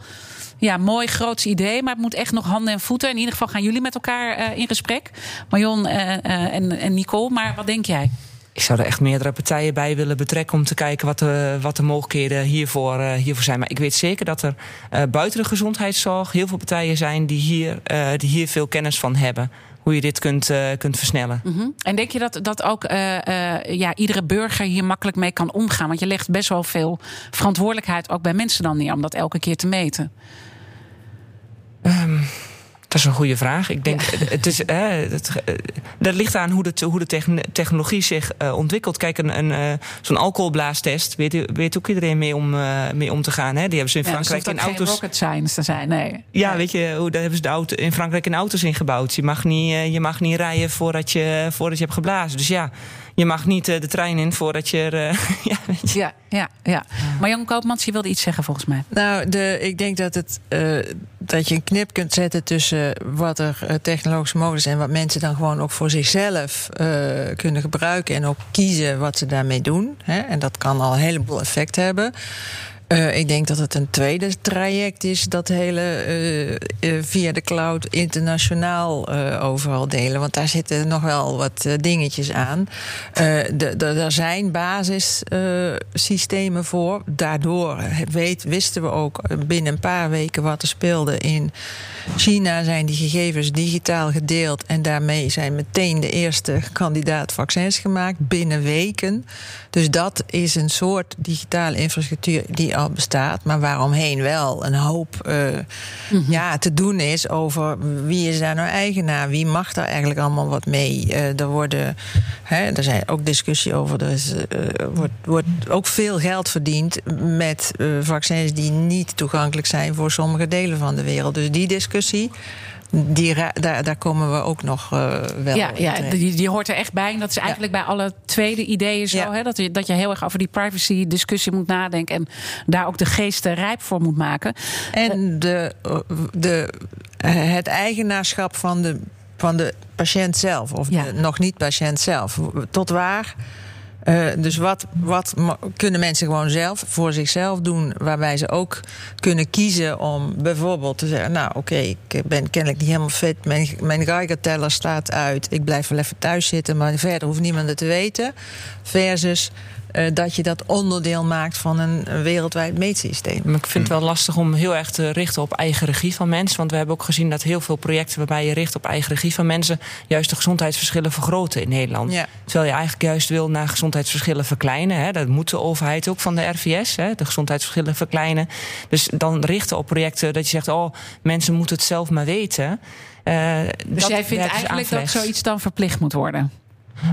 ja, mooi groots idee. Maar het moet echt nog handen en voeten. In ieder geval gaan jullie met elkaar uh, in gesprek. Marion en, en Nicole. Maar wat denk jij? Ik zou er echt meerdere partijen bij willen betrekken om te kijken wat de, wat de mogelijkheden hiervoor, uh, hiervoor zijn. Maar ik weet zeker dat er uh, buiten de gezondheidszorg heel veel partijen zijn die hier, uh, die hier veel kennis van hebben. Hoe je dit kunt, kunt versnellen. Mm -hmm. En denk je dat, dat ook ja, iedere burger hier makkelijk mee kan omgaan? Want je legt best wel veel verantwoordelijkheid ook bij mensen dan neer om dat elke keer te meten. Um, dat is een goede vraag. Ik denk, ja. het is, hè, het, dat ligt aan hoe de, hoe de technologie zich uh, ontwikkelt. Kijk, een, een, uh, zo'n alcoholblaastest weet, weet ook iedereen mee om, uh, mee om te gaan. Hè? Die hebben ze in ja, Frankrijk in auto's. Geen rocket science te zijn, nee. Ja, nee. weet je, hoe daar hebben ze de auto, in Frankrijk in auto's ingebouwd. Je mag niet, je mag niet rijden voordat je, voordat je hebt geblazen. Dus ja je mag niet de trein in voordat je er. Ja, weet je. ja, ja, ja. Maar Jan Koopmans, je wilde iets zeggen volgens mij. Nou, de, ik denk dat, het, uh, dat je een knip kunt zetten tussen wat er technologisch mogelijk is en wat mensen dan gewoon ook voor zichzelf kunnen gebruiken en ook kiezen wat ze daarmee doen. Hè? En dat kan al een heleboel effect hebben. Uh, ik denk dat het een tweede traject is, dat hele uh, uh, via de cloud internationaal overal delen. Want daar zitten nog wel wat dingetjes aan. Er zijn basissystemen voor. Daardoor weet, wisten we ook binnen een paar weken wat er speelde in China. Zijn die gegevens digitaal gedeeld en daarmee zijn meteen de eerste kandidaat vaccins gemaakt binnen weken. Dus dat is een soort digitale infrastructuur die al bestaat, maar waaromheen wel een hoop uh, mm-hmm. ja, te doen is over wie is daar nou eigenaar, wie mag daar eigenlijk allemaal wat mee. Uh, er worden, hè, er zijn ook discussie over, er is, uh, wordt, wordt ook veel geld verdiend met vaccins die niet toegankelijk zijn voor sommige delen van de wereld. Dus die discussie. Die, daar, daar komen we ook nog uh, wel. Ja, ja die, die hoort er echt bij. En dat is eigenlijk ja. bij alle tweede ideeën zo. Ja. Hè, dat, je, dat je heel erg over die privacy-discussie moet nadenken. En daar ook de geesten rijp voor moet maken. En de, de, het eigenaarschap van de, van de patiënt zelf. Of de nog niet patiënt zelf. Tot waar. Uh, dus wat, wat kunnen mensen gewoon zelf voor zichzelf doen, waarbij ze ook kunnen kiezen om bijvoorbeeld te zeggen: Nou, oké, ik ben kennelijk niet helemaal fit, mijn, mijn Geiger-teller staat uit, ik blijf wel even thuis zitten, maar verder hoeft niemand het te weten. Versus uh, dat je dat onderdeel maakt van een, wereldwijd meetsysteem. Maar ik vind het wel lastig om heel erg te richten op eigen regie van mensen. Want we hebben ook gezien dat heel veel projecten waarbij je richt op eigen regie van mensen. juist de gezondheidsverschillen vergroten in Nederland. Ja. Terwijl je eigenlijk juist wil naar gezondheidsverschillen verkleinen. Hè. Dat moet de overheid ook van de RVS, hè, de gezondheidsverschillen verkleinen. Dus dan richten op projecten dat je zegt: oh, mensen moeten het zelf maar weten. Uh, dus jij vindt eigenlijk dat zoiets dan verplicht moet worden?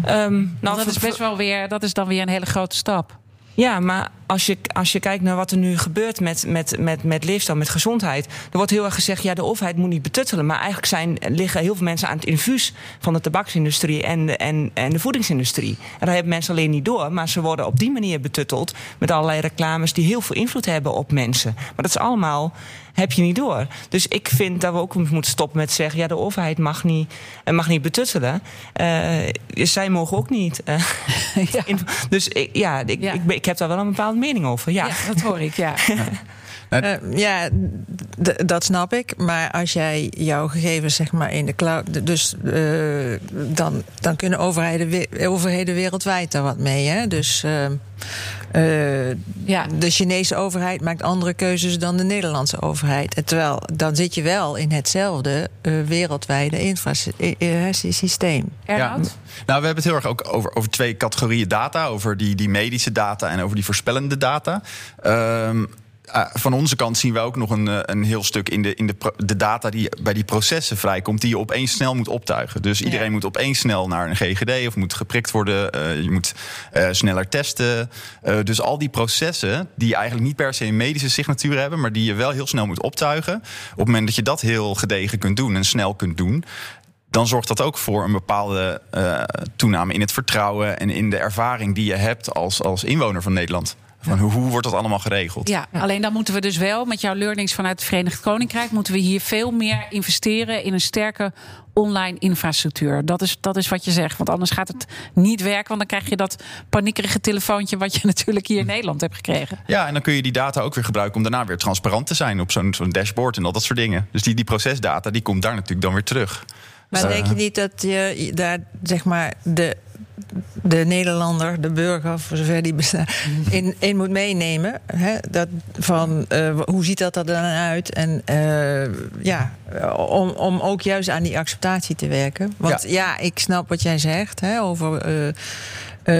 Um, nou, dat is best wel weer, dat is dan weer een hele grote stap. Ja, maar als je, als je kijkt naar wat er nu gebeurt met, met, met, met leefstijl, met gezondheid. Er wordt heel erg gezegd, ja, de overheid moet niet betuttelen. Maar eigenlijk zijn, liggen heel veel mensen aan het infuus van de tabaksindustrie en de, en, en de voedingsindustrie. En daar hebben mensen alleen niet door. Maar ze worden op die manier betutteld met allerlei reclames die heel veel invloed hebben op mensen. Maar dat is allemaal heb je niet door. Dus ik vind dat we ook moeten stoppen met zeggen: ja, de overheid mag niet, mag niet betuttelen. Uh, zij mogen ook niet. Uh, ja. dus ik, ja, ik, ja. Ik, ik, heb daar wel een bepaalde mening over. Ja, ja dat hoor ik, ja. Eh, ja, d- dat snap ik. Maar als jij jouw gegevens zeg maar in de cloud. Dus eh, dan, dan kunnen overheden, we- overheden wereldwijd daar wat mee. Hè? Dus eh, eh, Ja. de Chinese overheid maakt andere keuzes dan de Nederlandse overheid. En terwijl dan zit je wel in hetzelfde wereldwijde infrasysteem. Ernoud? Nou, we hebben het heel erg ook over, over twee categorieën data. Over die, die medische data en over die voorspellende data. Ehm, ah, van onze kant zien we ook nog een, eh, een heel stuk in, de, in de, de data die bij die processen vrijkomt, die je opeens snel moet optuigen. Dus iedereen Ja. moet opeens snel naar een GGD of moet geprikt worden. eh, je moet eh, sneller testen. Dus al die processen die eigenlijk niet per se een medische signatuur hebben, maar die je wel heel snel moet optuigen. Op het moment dat je dat heel gedegen kunt doen en snel kunt doen, dan zorgt dat ook voor een bepaalde toename in het vertrouwen en in de ervaring die je hebt als, als inwoner van Nederland. Van hoe, hoe wordt dat allemaal geregeld? Ja, alleen dan moeten we dus wel met jouw learnings vanuit het Verenigd Koninkrijk... moeten we hier veel meer investeren in een sterke online infrastructuur. Dat is, dat is wat je zegt, want anders gaat het niet werken... want dan krijg je dat paniekerige telefoontje... wat je natuurlijk hier in Nederland hebt gekregen. Ja, en dan kun je die data ook weer gebruiken om daarna weer transparant te zijn op zo'n zo'n dashboard en al dat soort dingen. Dus die, die procesdata die komt daar natuurlijk dan weer terug. Maar denk je niet dat je daar zeg maar de, de Nederlander, de burger, voor zover die bestaat, in, in moet meenemen? Hè? Dat van eh, hoe ziet dat er dan uit? En eh, ja, om, om ook juist aan die acceptatie te werken. Want Ja. ja, ik snap wat jij zegt hè, over. Eh,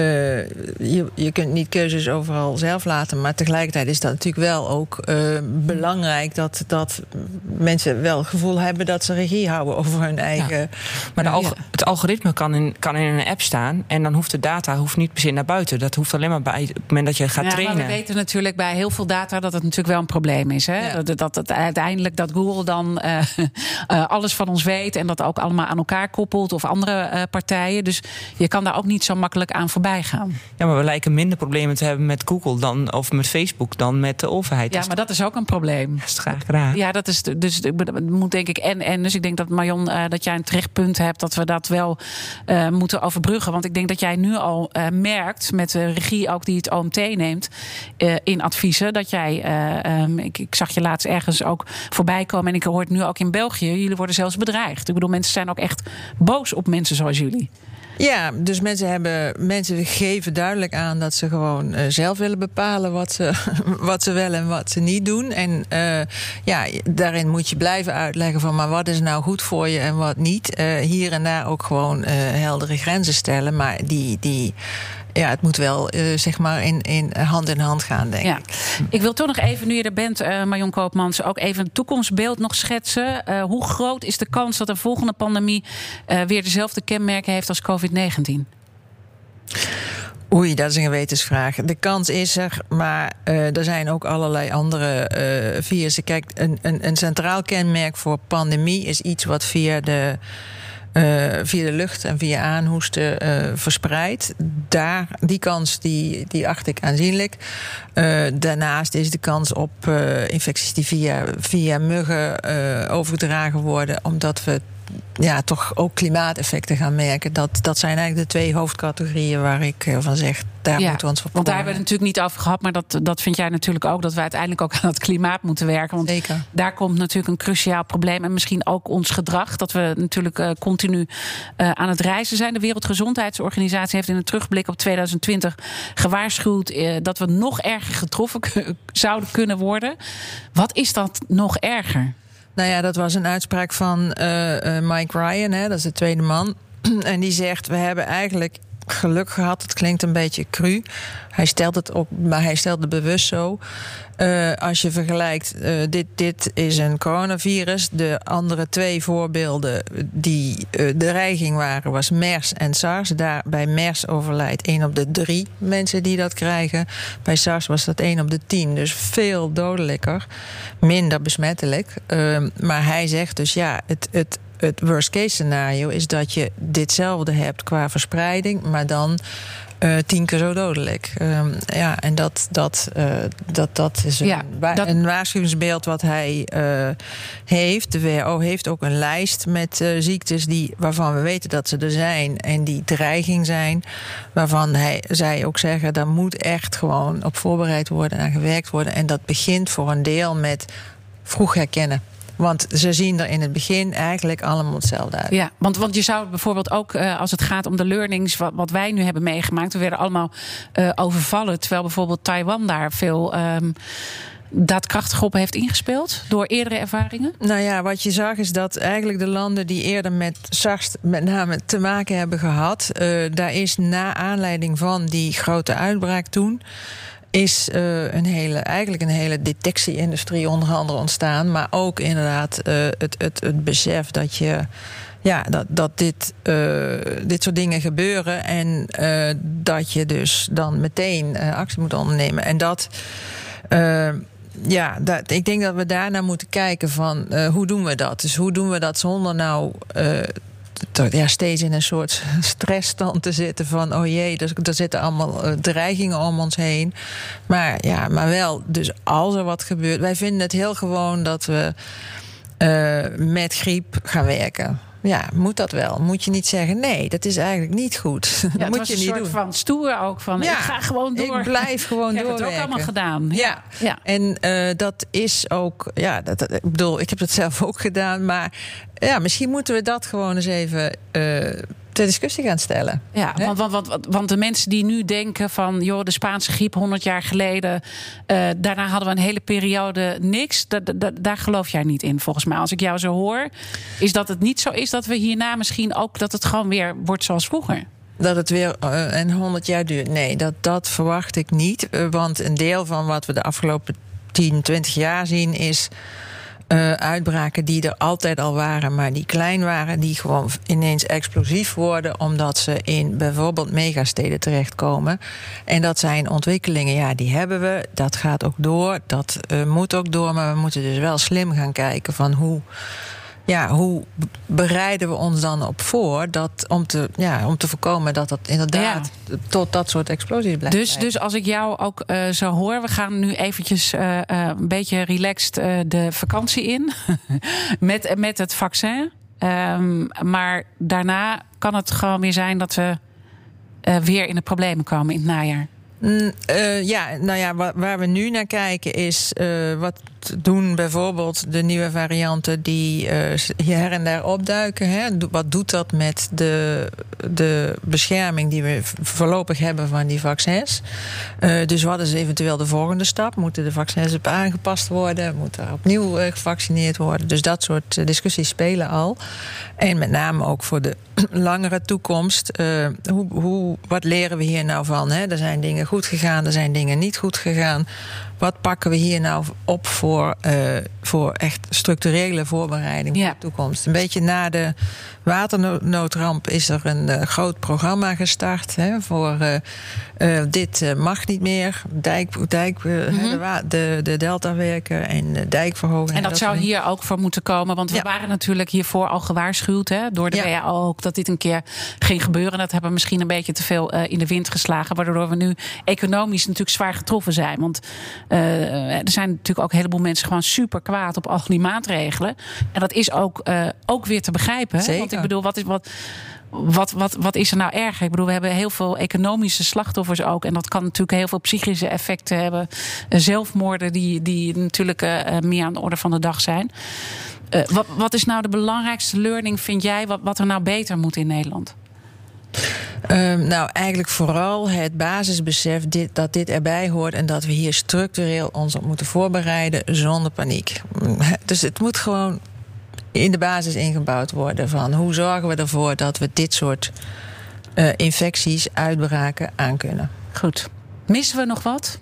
je, je kunt niet keuzes overal zelf laten, maar tegelijkertijd is dat natuurlijk wel ook eh, belangrijk dat, dat mensen wel het gevoel hebben dat ze regie houden over hun eigen. Maar de Ja. alg- het algoritme kan in, kan in een app staan. En dan hoeft de data hoeft niet per se naar buiten. Dat hoeft alleen maar bij op het moment dat je gaat Ja, maar trainen. we weten natuurlijk bij heel veel data dat het natuurlijk wel een probleem is. Hè? Ja. Dat, dat, dat uiteindelijk dat Google dan eh, eh, alles van ons weet en dat ook allemaal aan elkaar koppelt of andere eh, partijen. Dus je kan daar ook niet zo makkelijk aan voorbij gaan. Ja, maar we lijken minder problemen te hebben met Google dan, of met Facebook dan met de overheid. Ja, maar dat is ook een probleem. dat is graag raar. Ja, dat is dus het moet denk ik en en. Dus ik denk dat Marion eh, dat jij een terecht punt hebt dat we dat wel eh, moeten overbruggen. Want ik denk dat jij nu al eh, merkt met de regie ook die het OMT neemt in adviezen dat jij. eh, ehm, ik, ik zag je laatst ergens ook voorbij komen en ik hoor het nu ook in België. Jullie worden zelfs bedreigd. Ik bedoel, mensen zijn ook echt boos op mensen zoals jullie. Ja, dus mensen, hebben, mensen geven duidelijk aan dat ze gewoon eh, zelf willen bepalen wat ze, wat ze wel en wat ze niet doen. En eh, ja, daarin moet je blijven uitleggen van maar wat is nou goed voor je en wat niet. Eh, hier en daar ook gewoon heldere grenzen stellen. Maar die, die, ja, het moet wel eh, zeg maar in, in hand in hand gaan, denk Ja. ik. Ik wil toch nog even, nu je er bent, eh Marion Koopmans, ook even een toekomstbeeld nog schetsen. Eh, hoe groot is de kans dat een volgende pandemie weer dezelfde kenmerken heeft als COVID-19? Oei, dat is een gewetensvraag. De kans is er, maar eh, er zijn ook allerlei andere eh virussen. Kijk, een, een, een centraal kenmerk voor pandemie is iets wat via de, eh, via de lucht en via aanhoesten eh, verspreidt. Daar, die kans die, die acht ik aanzienlijk. Eh, daarnaast is de kans op infecties die via, via muggen overgedragen worden, omdat we ja, toch ook klimaateffecten gaan merken. Dat, dat zijn eigenlijk de twee hoofdcategorieën waar ik eh, van zeg, daar Ja, moeten we ons voor Want daar hebben we het natuurlijk niet over gehad, maar dat, dat vind jij natuurlijk ook. Dat we uiteindelijk ook aan het klimaat moeten werken. Want Zeker. daar komt natuurlijk een cruciaal probleem. En misschien ook ons gedrag. Dat we natuurlijk eh, continu eh, aan het reizen zijn. De Wereldgezondheidsorganisatie heeft in een terugblik op 2020 gewaarschuwd dat we nog erger getroffen zouden kunnen worden. Wat is dat nog erger? Nou ja, dat was een uitspraak van eh, Mike Ryan, hè, dat is de tweede man. en die zegt: We hebben eigenlijk geluk gehad. Het klinkt een beetje cru. Hij stelt het ook, maar hij stelt het bewust zo. Eh, als je vergelijkt, eh, dit, dit is een coronavirus. De andere twee voorbeelden die eh, de dreiging waren, was MERS en SARS. Daar bij MERS overlijdt één op de drie mensen die dat krijgen. Bij SARS was dat één op de tien. Dus veel dodelijker, minder besmettelijk. Ehm, maar hij zegt dus ja, het. het het worst case scenario is dat je ditzelfde hebt qua verspreiding, maar dan uh, tien keer zo dodelijk. Um, ja, en dat, dat, uh, dat, dat is een, Ja, wa- dat- een waarschuwingsbeeld wat hij uh, heeft. De WHO heeft ook een lijst met ziektes die, waarvan we weten dat ze er zijn en die dreiging zijn. Waarvan hij, zij ook zeggen, daar moet echt gewoon op voorbereid worden en aan gewerkt worden. En dat begint voor een deel met vroeg herkennen. Want ze zien er in het begin eigenlijk allemaal hetzelfde uit. Ja, want, want je zou bijvoorbeeld ook, uh, als het gaat om de learnings, wat, wat wij nu hebben meegemaakt, we werden allemaal uh, overvallen. Terwijl bijvoorbeeld Taiwan daar veel. Um, daadkrachtig op heeft ingespeeld door eerdere ervaringen? Nou ja, wat je zag is dat eigenlijk de landen die eerder met SARS met name te maken hebben gehad, uh, daar is na aanleiding van die grote uitbraak toen is uh, een hele, eigenlijk een hele detectie-industrie onder andere ontstaan. Maar ook inderdaad uh, het, het, het besef dat je. Ja, dat, dat dit, uh, dit soort dingen gebeuren. En dat je dus dan meteen actie moet ondernemen. En dat. ja, dat, ik denk dat we daarna moeten kijken van hoe doen we dat? Dus hoe doen we dat zonder nou ja, steeds in een soort stressstand te zitten van oh jee, er, er zitten allemaal uh, dreigingen om ons heen. Maar ja, maar wel, dus als er wat gebeurt, wij vinden het heel gewoon dat we uh, met griep gaan werken. Ja, moet dat wel? Moet je niet zeggen nee, dat is eigenlijk niet goed. Ja, dat moet was je een niet soort doen. van stoer ook van Ja, ik ga gewoon door. Ik blijf gewoon Ik heb het ook allemaal gedaan. Ja, ja. en uh, dat is ook, ja, dat, dat, ik bedoel, ik heb het zelf ook gedaan, maar ja, misschien moeten we dat gewoon eens even uh, ter discussie gaan stellen. Ja, want, want, want, want, de mensen die nu denken van, joh, de Spaanse griep 100 jaar geleden, uh, daarna hadden we een hele periode niks. Da, da, daar geloof jij niet in, volgens mij. Als ik jou zo hoor, is dat het niet zo is dat we hierna misschien ook dat het gewoon weer wordt zoals vroeger. Dat het weer uh, een 100 jaar duurt. Nee, dat, dat verwacht ik niet. Uh, want een deel van wat we de afgelopen 10, 20 jaar zien is. Uh, uitbraken die er altijd al waren, maar die klein waren, die gewoon ineens explosief worden, omdat ze in bijvoorbeeld megasteden terechtkomen. En dat zijn ontwikkelingen, ja, die hebben we. Dat gaat ook door, dat uh, moet ook door, maar we moeten dus wel slim gaan kijken van hoe. Ja, hoe bereiden we ons dan op voor dat, om, te, ja, om te voorkomen dat dat inderdaad ja. tot dat soort explosies blijft? Dus, dus als ik jou ook uh, zo hoor, we gaan nu eventjes uh, uh, een beetje relaxed de vakantie in met, met het vaccin. Um, maar daarna kan het gewoon weer zijn dat we weer in de problemen komen in het najaar. Mm, uh, ja, nou ja, waar, waar, we nu naar kijken is uh, wat doen bijvoorbeeld de nieuwe varianten die uh, her en daar opduiken. Hè? Wat doet dat met de, de bescherming die we voorlopig hebben van die vaccins? dus wat is eventueel de volgende stap? Moeten de vaccins op aangepast worden? Moet er opnieuw gevaccineerd worden? Dus dat soort discussies spelen al. En met name ook voor de langere toekomst. hoe, hoe, wat leren we hier nou van? Hè? Er zijn dingen goed gegaan, er zijn dingen niet goed gegaan. Wat pakken we hier nou op voor, uh, voor echt structurele voorbereiding Ja. voor de toekomst? Een beetje na de waternoodramp is er een uh, groot programma gestart hè, voor uh, dit mag niet meer. Dijk, dijk, Mhm. de, de, de deltawerken en dijkverhoging. En dat, zou hier ook voor moeten komen. Want we Ja. waren natuurlijk hiervoor al gewaarschuwd hè, door de Ja. WHO ook dat dit een keer ging gebeuren. Dat hebben we misschien een beetje te veel in de wind geslagen. Waardoor we nu economisch natuurlijk zwaar getroffen zijn. Want er zijn natuurlijk ook een heleboel mensen gewoon super kwaad op al die maatregelen. En dat is ook, uh, ook weer te begrijpen. Zeker. Want ik bedoel, wat is wat. Wat, wat, wat is er nou erg? Ik bedoel, we hebben heel veel economische slachtoffers ook. En dat kan natuurlijk heel veel psychische effecten hebben. Uh, zelfmoorden die, die natuurlijk meer aan de orde van de dag zijn. Uh, wat, wat is nou de belangrijkste learning, vind jij, wat, wat er nou beter moet in Nederland? Um, nou, eigenlijk vooral het basisbesef dit, dat dit erbij hoort en dat we hier structureel ons op moeten voorbereiden zonder paniek. Dus het moet gewoon in de basis ingebouwd worden van hoe zorgen we ervoor dat we dit soort uh, infecties, uitbraken aankunnen. Goed. Missen we nog wat?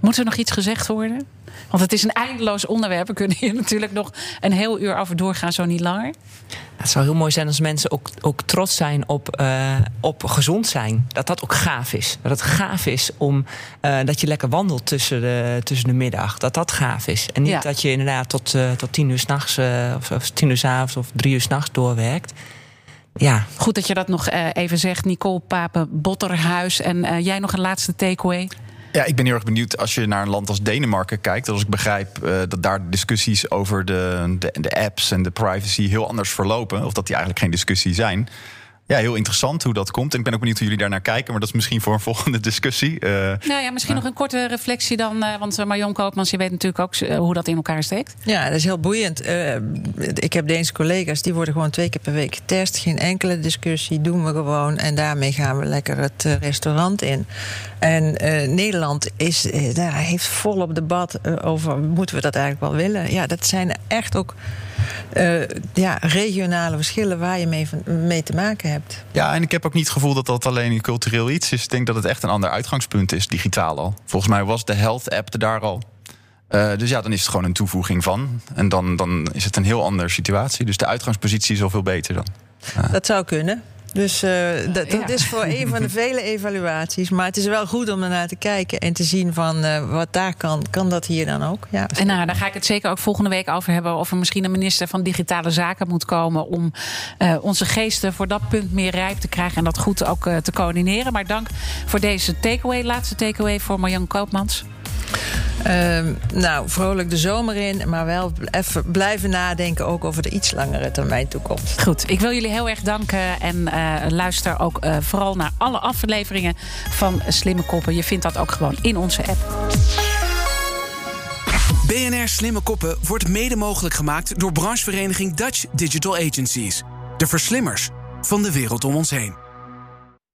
Moet er nog iets gezegd worden? Want het is een eindeloos onderwerp. We kunnen hier natuurlijk nog een heel uur over doorgaan, zo niet langer. Het zou heel mooi zijn als mensen ook, ook trots zijn op, uh, op gezond zijn. Dat dat ook gaaf is. Dat het gaaf is om uh, dat je lekker wandelt tussen de, tussen de middag. Dat dat gaaf is. En niet Ja. dat je inderdaad tot, uh, tot tien uur s'nachts of, of tien uur s'avonds of drie uur s'nachts doorwerkt. Ja, Goed dat je dat nog eh, even zegt. Nicole Papen, Botterhuis. En eh, jij nog een laatste takeaway? Ja, ik ben heel erg benieuwd als je naar een land als Denemarken kijkt. Als ik begrijp eh, dat daar de discussies over de, de, de apps en de privacy heel anders verlopen. Of dat die eigenlijk geen discussie zijn. Ja, heel interessant hoe dat komt. En ik ben ook benieuwd hoe jullie daarnaar kijken. Maar dat is misschien voor een volgende discussie. Eh, Nou ja, misschien nog een korte reflectie dan. eh, want eh, Marion Koopmans, je weet natuurlijk ook hoe dat in elkaar steekt. Ja, dat is heel boeiend. Eh, ik heb Deense collega's, die worden gewoon twee keer per week getest. Geen enkele discussie, doen we gewoon. En daarmee gaan we lekker het restaurant in. En eh, Nederland is, eh, daar heeft volop debat over... moeten we dat eigenlijk wel willen? Ja, dat zijn echt ook eh, ja, regionale verschillen... waar je mee, mee te maken hebt. Ja, en ik heb ook niet het gevoel dat dat alleen een cultureel iets is. Ik denk dat het echt een ander uitgangspunt is, digitaal al. Volgens mij was de Health app er daar al. Eh, dus ja, dan is het gewoon een toevoeging van. En dan, dan is het een heel andere situatie. Dus de uitgangspositie is al veel beter dan. Dat zou kunnen. Dus eh, dat, dat Ja. is voor een van de vele evaluaties. Maar het is wel goed om ernaar te kijken en te zien van eh, wat daar kan. Kan dat hier dan ook? Ja. En nou, daar ga ik het zeker ook volgende week over hebben. Of er misschien een minister van Digitale Zaken moet komen. om onze geesten voor dat punt meer rijp te krijgen. en dat goed ook te coördineren. Maar dank voor deze takeaway. Laatste takeaway voor Marjan Koopmans. Ehm, nou, vrolijk de zomer in, maar wel even blijven nadenken ook over de iets langere termijn toekomst. Goed, ik wil jullie heel erg danken. En eh, luister ook eh, vooral naar alle afleveringen van Slimme Koppen. Je vindt dat ook gewoon in onze app. BNR Slimme Koppen wordt mede mogelijk gemaakt door branchevereniging Dutch Digital Agencies. De verslimmers van de wereld om ons heen.